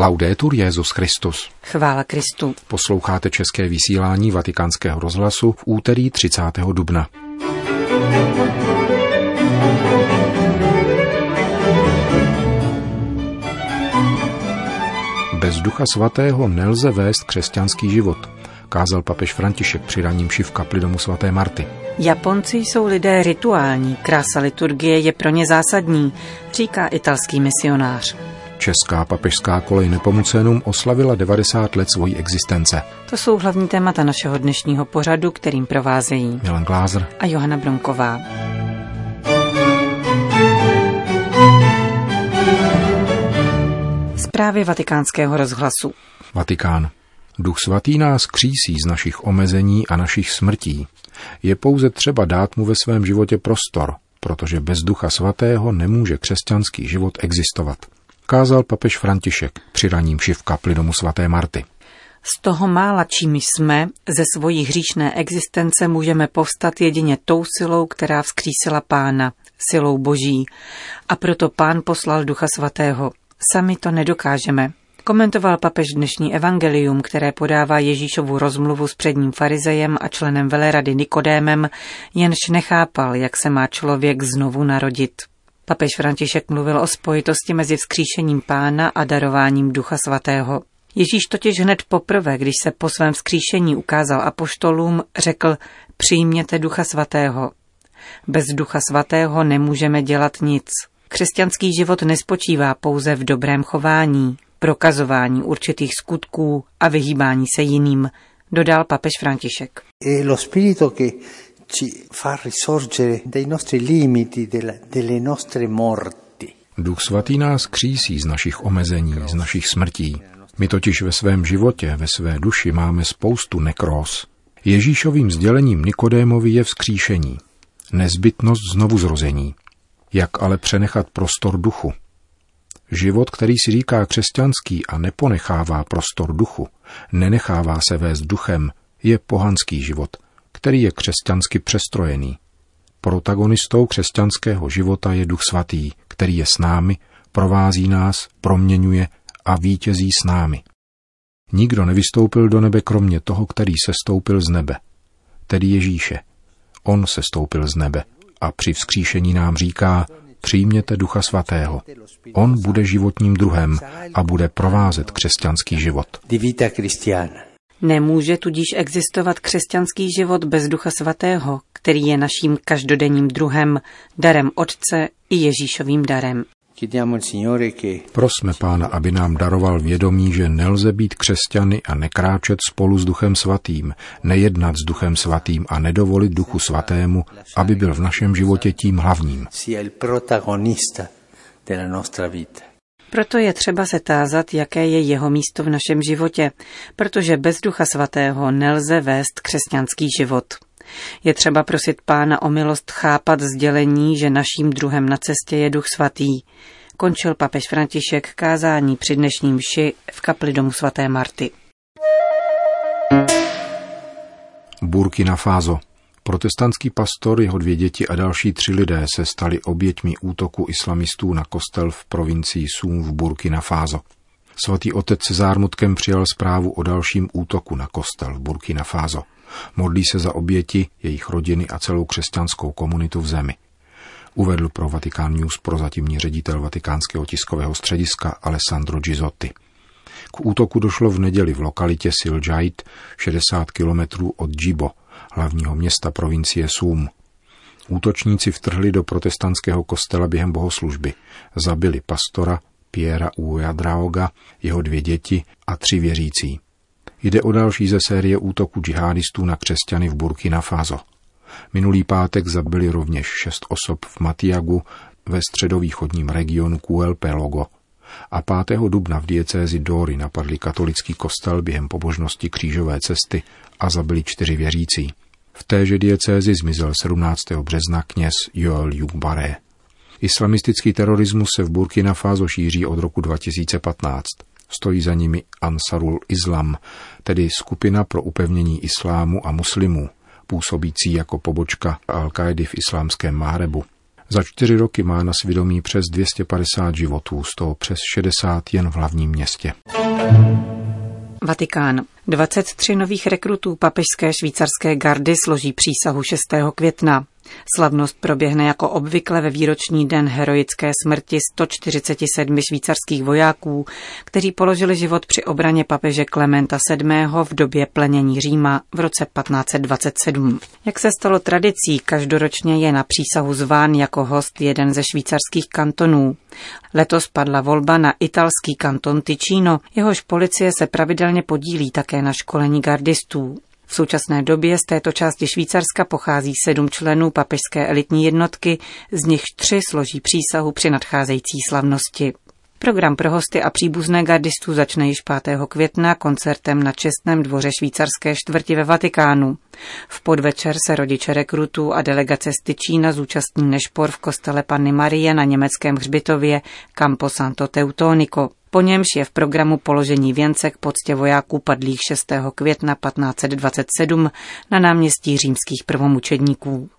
Laudetur Jezus Christus. Chvála Kristu. Posloucháte české vysílání Vatikánského rozhlasu v úterý 30. dubna. Bez ducha svatého nelze vést křesťanský život, kázal papež František při raním v kapli domu svaté Marty. Japonci jsou lidé rituální, krása liturgie je pro ně zásadní, říká italský misionář. Česká papežská kolej Nepomucenum oslavila 90 let svojí existence. To jsou hlavní témata našeho dnešního pořadu, kterým provázejí Milan Glázer a Johana Brunková. Zprávy vatikánského rozhlasu. Vatikán. Duch svatý nás křísí z našich omezení a našich smrtí. Je pouze třeba dát mu ve svém životě prostor, protože bez ducha svatého nemůže křesťanský život existovat kázal papež František při raním v kapli domu svaté Marty. Z toho mála, čím jsme, ze svojí hříšné existence můžeme povstat jedině tou silou, která vzkřísila pána, silou boží. A proto pán poslal ducha svatého. Sami to nedokážeme. Komentoval papež dnešní evangelium, které podává Ježíšovu rozmluvu s předním farizejem a členem velerady Nikodémem, jenž nechápal, jak se má člověk znovu narodit. Papež František mluvil o spojitosti mezi vzkříšením pána a darováním ducha svatého. Ježíš totiž hned poprvé, když se po svém vzkříšení ukázal apoštolům, řekl přijměte ducha svatého. Bez ducha svatého nemůžeme dělat nic. Křesťanský život nespočívá pouze v dobrém chování, prokazování určitých skutků a vyhýbání se jiným, dodal papež František. E ci fa risorgere dai nostri limiti, delle, delle nostre morti. Duch svatý nás křísí z našich omezení, z našich smrtí. My totiž ve svém životě, ve své duši máme spoustu nekros. Ježíšovým sdělením Nikodémovi je vzkříšení, nezbytnost znovu zrození. Jak ale přenechat prostor duchu? Život, který si říká křesťanský a neponechává prostor duchu, nenechává se vést duchem, je pohanský život – který je křesťansky přestrojený. Protagonistou křesťanského života je Duch Svatý, který je s námi, provází nás, proměňuje a vítězí s námi. Nikdo nevystoupil do nebe kromě toho, který se stoupil z nebe, tedy Ježíše. On se stoupil z nebe a při vzkříšení nám říká, přijměte Ducha Svatého. On bude životním druhem a bude provázet křesťanský život. Nemůže tudíž existovat křesťanský život bez Ducha Svatého, který je naším každodenním druhem, darem Otce i Ježíšovým darem. Prosme Pána, aby nám daroval vědomí, že nelze být křesťany a nekráčet spolu s Duchem Svatým, nejednat s Duchem Svatým a nedovolit Duchu Svatému, aby byl v našem životě tím hlavním. Proto je třeba se tázat, jaké je jeho místo v našem životě, protože bez Ducha Svatého nelze vést křesťanský život. Je třeba prosit Pána o milost chápat sdělení, že naším druhem na cestě je Duch Svatý. Končil papež František kázání při dnešním mši v kapli domu svaté Marty. Burkina Faso. Protestantský pastor, jeho dvě děti a další tři lidé se stali oběťmi útoku islamistů na kostel v provincii Sum v Burkina Faso. Svatý otec se zármutkem přijal zprávu o dalším útoku na kostel v Burkina Faso. Modlí se za oběti, jejich rodiny a celou křesťanskou komunitu v zemi. Uvedl pro Vatikán News prozatímní ředitel vatikánského tiskového střediska Alessandro Gizotti. K útoku došlo v neděli v lokalitě Siljait, 60 kilometrů od Džibo, hlavního města provincie Sum. Útočníci vtrhli do protestantského kostela během bohoslužby. Zabili pastora Piera Ujadraoga, jeho dvě děti a tři věřící. Jde o další ze série útoků džihadistů na křesťany v Burkina Faso. Minulý pátek zabili rovněž šest osob v Matiagu ve středovýchodním regionu Kuel Pelogo a 5. dubna v diecézi Dory napadli katolický kostel během pobožnosti křížové cesty a zabili čtyři věřící. V téže diecézi zmizel 17. března kněz Joel Jugbaré. Islamistický terorismus se v Burkina Faso šíří od roku 2015. Stojí za nimi Ansarul Islam, tedy skupina pro upevnění islámu a muslimů, působící jako pobočka al qaidi v islámském Márebu. Za čtyři roky má na svědomí přes 250 životů, z toho přes 60 jen v hlavním městě. Vatikán. 23 nových rekrutů papežské švýcarské gardy složí přísahu 6. května. Slavnost proběhne jako obvykle ve výroční den heroické smrti 147 švýcarských vojáků, kteří položili život při obraně papeže Klementa VII. v době plenění Říma v roce 1527. Jak se stalo tradicí, každoročně je na přísahu zván jako host jeden ze švýcarských kantonů. Letos padla volba na italský kanton Ticino, jehož policie se pravidelně podílí také na školení gardistů. V současné době z této části Švýcarska pochází sedm členů papežské elitní jednotky, z nich tři složí přísahu při nadcházející slavnosti. Program pro hosty a příbuzné gardistů začne již 5. května koncertem na čestném dvoře švýcarské čtvrti ve Vatikánu. V podvečer se rodiče rekrutů a delegace z Tyčína zúčastní nešpor v kostele Panny Marie na německém hřbitově Campo Santo Teutonico. Po němž je v programu položení věnce k poctě vojáků padlých 6. května 1527 na náměstí římských prvomučedníků.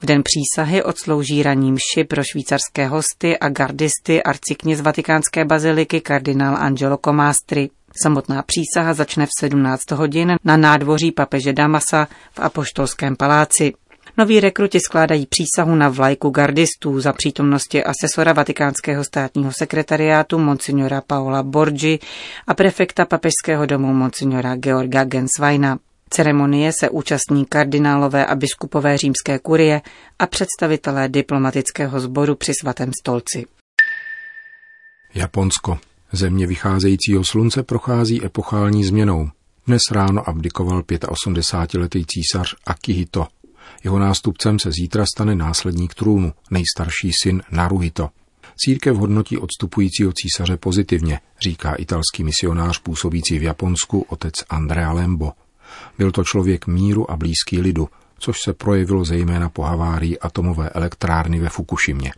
V den přísahy odslouží raní mši pro švýcarské hosty a gardisty arcikněz vatikánské baziliky kardinál Angelo Comastri. Samotná přísaha začne v 17 hodin na nádvoří papeže Damasa v Apoštolském paláci. Noví rekruti skládají přísahu na vlajku gardistů za přítomnosti asesora vatikánského státního sekretariátu monsignora Paola Borgi a prefekta papežského domu monsignora Georga Gensweina. Ceremonie se účastní kardinálové a biskupové římské kurie a představitelé diplomatického sboru při svatém stolci. Japonsko. Země vycházejícího slunce prochází epochální změnou. Dnes ráno abdikoval 85-letý císař Akihito. Jeho nástupcem se zítra stane následník trůnu, nejstarší syn Naruhito. Církev hodnotí odstupujícího císaře pozitivně, říká italský misionář působící v Japonsku otec Andrea Lembo. Byl to člověk míru a blízký lidu, což se projevilo zejména po havárii atomové elektrárny ve Fukušimě.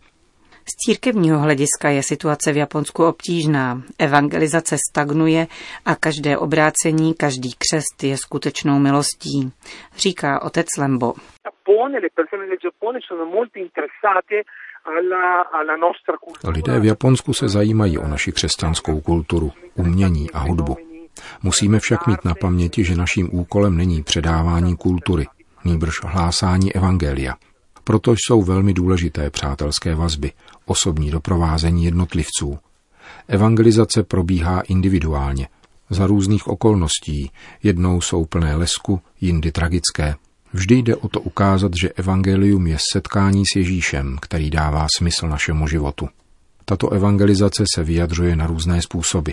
Z církevního hlediska je situace v Japonsku obtížná. Evangelizace stagnuje a každé obrácení, každý křest je skutečnou milostí, říká otec Lembo. Lidé v Japonsku se zajímají o naši křesťanskou kulturu, umění a hudbu. Musíme však mít na paměti, že naším úkolem není předávání kultury, nýbrž hlásání evangelia. Proto jsou velmi důležité přátelské vazby, osobní doprovázení jednotlivců. Evangelizace probíhá individuálně, za různých okolností, jednou jsou plné lesku, jindy tragické. Vždy jde o to ukázat, že evangelium je setkání s Ježíšem, který dává smysl našemu životu. Tato evangelizace se vyjadřuje na různé způsoby.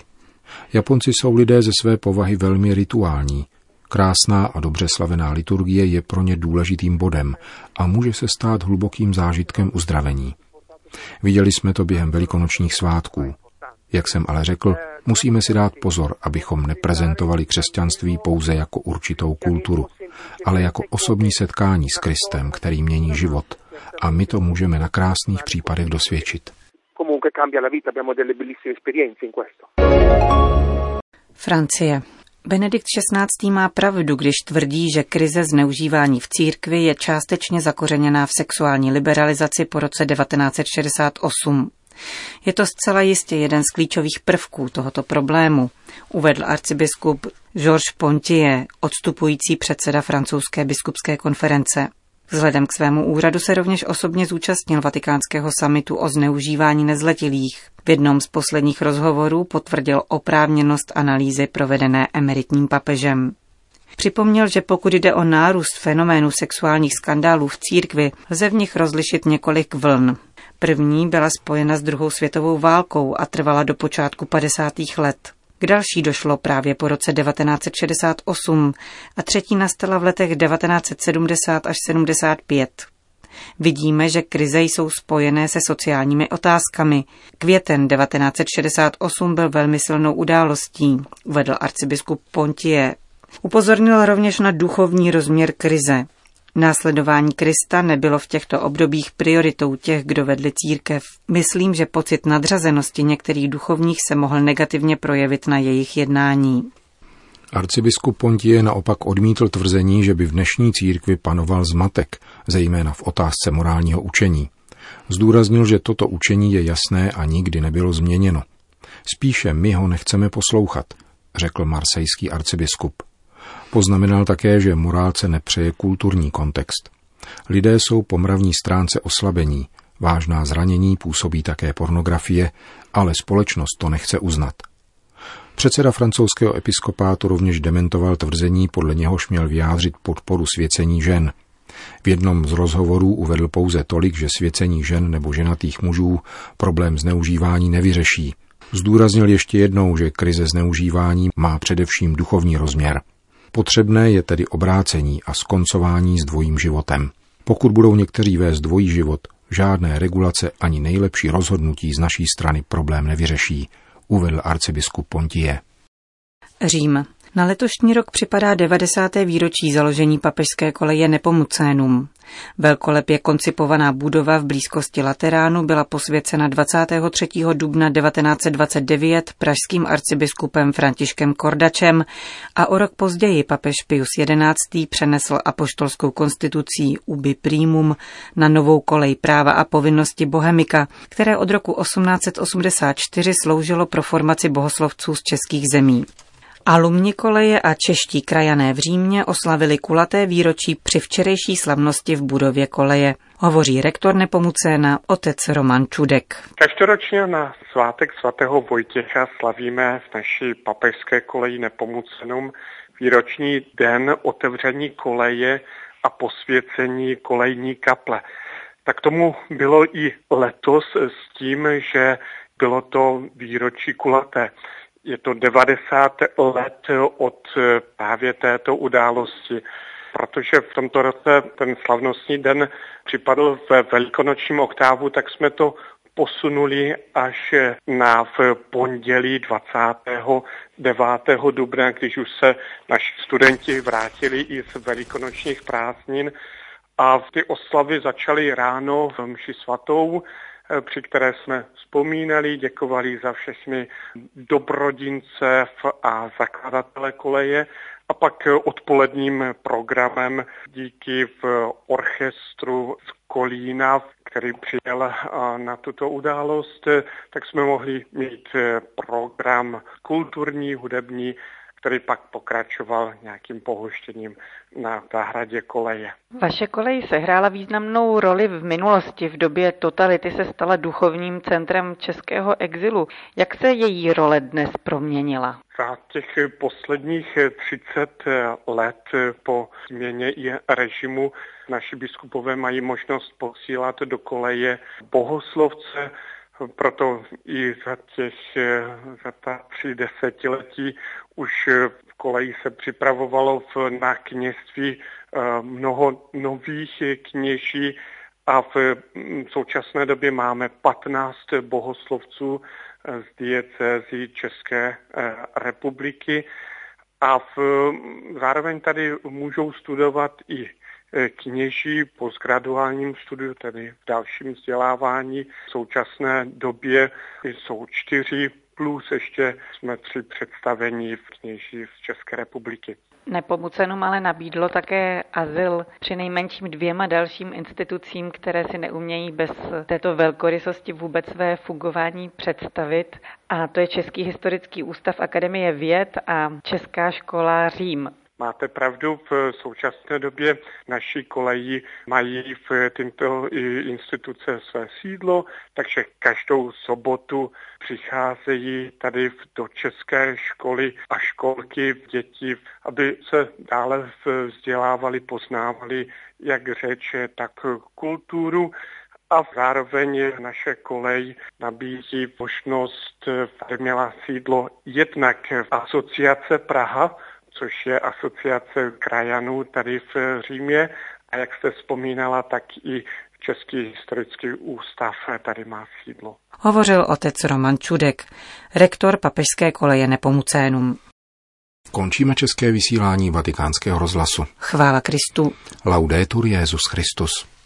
Japonci jsou lidé ze své povahy velmi rituální. Krásná a dobře slavená liturgie je pro ně důležitým bodem a může se stát hlubokým zážitkem uzdravení. Viděli jsme to během velikonočních svátků. Jak jsem ale řekl, musíme si dát pozor, abychom neprezentovali křesťanství pouze jako určitou kulturu, ale jako osobní setkání s Kristem, který mění život. A my to můžeme na krásných případech dosvědčit. Francie. Benedikt XVI. má pravdu, když tvrdí, že krize zneužívání v církvi je částečně zakořeněná v sexuální liberalizaci po roce 1968. Je to zcela jistě jeden z klíčových prvků tohoto problému, uvedl arcibiskup Georges Pontier, odstupující předseda francouzské biskupské konference. Vzhledem k svému úřadu se rovněž osobně zúčastnil vatikánského samitu o zneužívání nezletilých. V jednom z posledních rozhovorů potvrdil oprávněnost analýzy provedené emeritním papežem. Připomněl, že pokud jde o nárůst fenoménu sexuálních skandálů v církvi, lze v nich rozlišit několik vln. První byla spojena s druhou světovou válkou a trvala do počátku 50. let. K další došlo právě po roce 1968 a třetí nastala v letech 1970 až 75. Vidíme, že krize jsou spojené se sociálními otázkami. Květen 1968 byl velmi silnou událostí, uvedl arcibiskup Pontie. Upozornil rovněž na duchovní rozměr krize. Následování Krista nebylo v těchto obdobích prioritou těch, kdo vedli církev. Myslím, že pocit nadřazenosti některých duchovních se mohl negativně projevit na jejich jednání. Arcibiskup Pontie naopak odmítl tvrzení, že by v dnešní církvi panoval zmatek, zejména v otázce morálního učení. Zdůraznil, že toto učení je jasné a nikdy nebylo změněno. Spíše my ho nechceme poslouchat, řekl marsejský arcibiskup. Poznamenal také, že morálce nepřeje kulturní kontext. Lidé jsou po mravní stránce oslabení, vážná zranění působí také pornografie, ale společnost to nechce uznat. Předseda francouzského episkopátu rovněž dementoval tvrzení, podle něhož měl vyjádřit podporu svěcení žen. V jednom z rozhovorů uvedl pouze tolik, že svěcení žen nebo ženatých mužů problém zneužívání nevyřeší. Zdůraznil ještě jednou, že krize zneužívání má především duchovní rozměr. Potřebné je tedy obrácení a skoncování s dvojím životem. Pokud budou někteří vést dvojí život, žádné regulace ani nejlepší rozhodnutí z naší strany problém nevyřeší, uvedl arcibiskup Pontie. Řím. Na letošní rok připadá 90. výročí založení papežské koleje Nepomucénum. Velkolepě koncipovaná budova v blízkosti Lateránu byla posvěcena 23. dubna 1929 pražským arcibiskupem Františkem Kordačem a o rok později papež Pius XI. přenesl apoštolskou konstitucí Ubi Primum na novou kolej práva a povinnosti Bohemika, které od roku 1884 sloužilo pro formaci bohoslovců z českých zemí. Alumni koleje a čeští krajané v Římě oslavili kulaté výročí při včerejší slavnosti v budově koleje. Hovoří rektor Nepomucéna, otec Roman Čudek. Každoročně na svátek svatého Vojtěcha slavíme v naší papežské koleji Nepomucenum výroční den otevření koleje a posvěcení kolejní kaple. Tak tomu bylo i letos s tím, že bylo to výročí kulaté. Je to 90 let od právě této události, protože v tomto roce ten slavnostní den připadl ve velikonočním oktávu, tak jsme to posunuli až na v pondělí 29. dubna, když už se naši studenti vrátili i z velikonočních prázdnin a ty oslavy začaly ráno v mši svatou Eh, při které jsme vzpomínali, děkovali za všechny dobrodince a zakladatele koleje. A pak odpoledním programem díky v orchestru z Kolína, který přijel eh, na tuto událost, tak jsme mohli mít eh, program kulturní, hudební který pak pokračoval nějakým pohoštěním na zahradě koleje. Vaše kolej sehrála významnou roli v minulosti. V době totality se stala duchovním centrem českého exilu. Jak se její role dnes proměnila? Za těch posledních 30 let po změně režimu naši biskupové mají možnost posílat do koleje bohoslovce, proto i za těch za ta tři desetiletí už v koleji se připravovalo v, na kněžství eh, mnoho nových kněží a v současné době máme 15 bohoslovců eh, z diecézy České eh, republiky. A v, zároveň tady můžou studovat i kněží po zgraduálním studiu, tedy v dalším vzdělávání. V současné době jsou čtyři plus ještě jsme tři představení v kněží z České republiky. Nepomucenům ale nabídlo také azyl při nejmenším dvěma dalším institucím, které si neumějí bez této velkorysosti vůbec své fungování představit. A to je Český historický ústav Akademie věd a Česká škola Řím. Máte pravdu, v současné době naší koleji mají v tyto instituce své sídlo, takže každou sobotu přicházejí tady do české školy a školky děti, aby se dále vzdělávali, poznávali jak řeč, tak kulturu. A zároveň naše kolej nabízí možnost, aby měla sídlo jednak v asociace Praha, což je asociace krajanů tady v Římě. A jak jste vzpomínala, tak i Český historický ústav tady má sídlo. Hovořil otec Roman Čudek, rektor papežské koleje Nepomucénum. Končíme české vysílání vatikánského rozhlasu. Chvála Kristu. Laudetur Jezus Christus.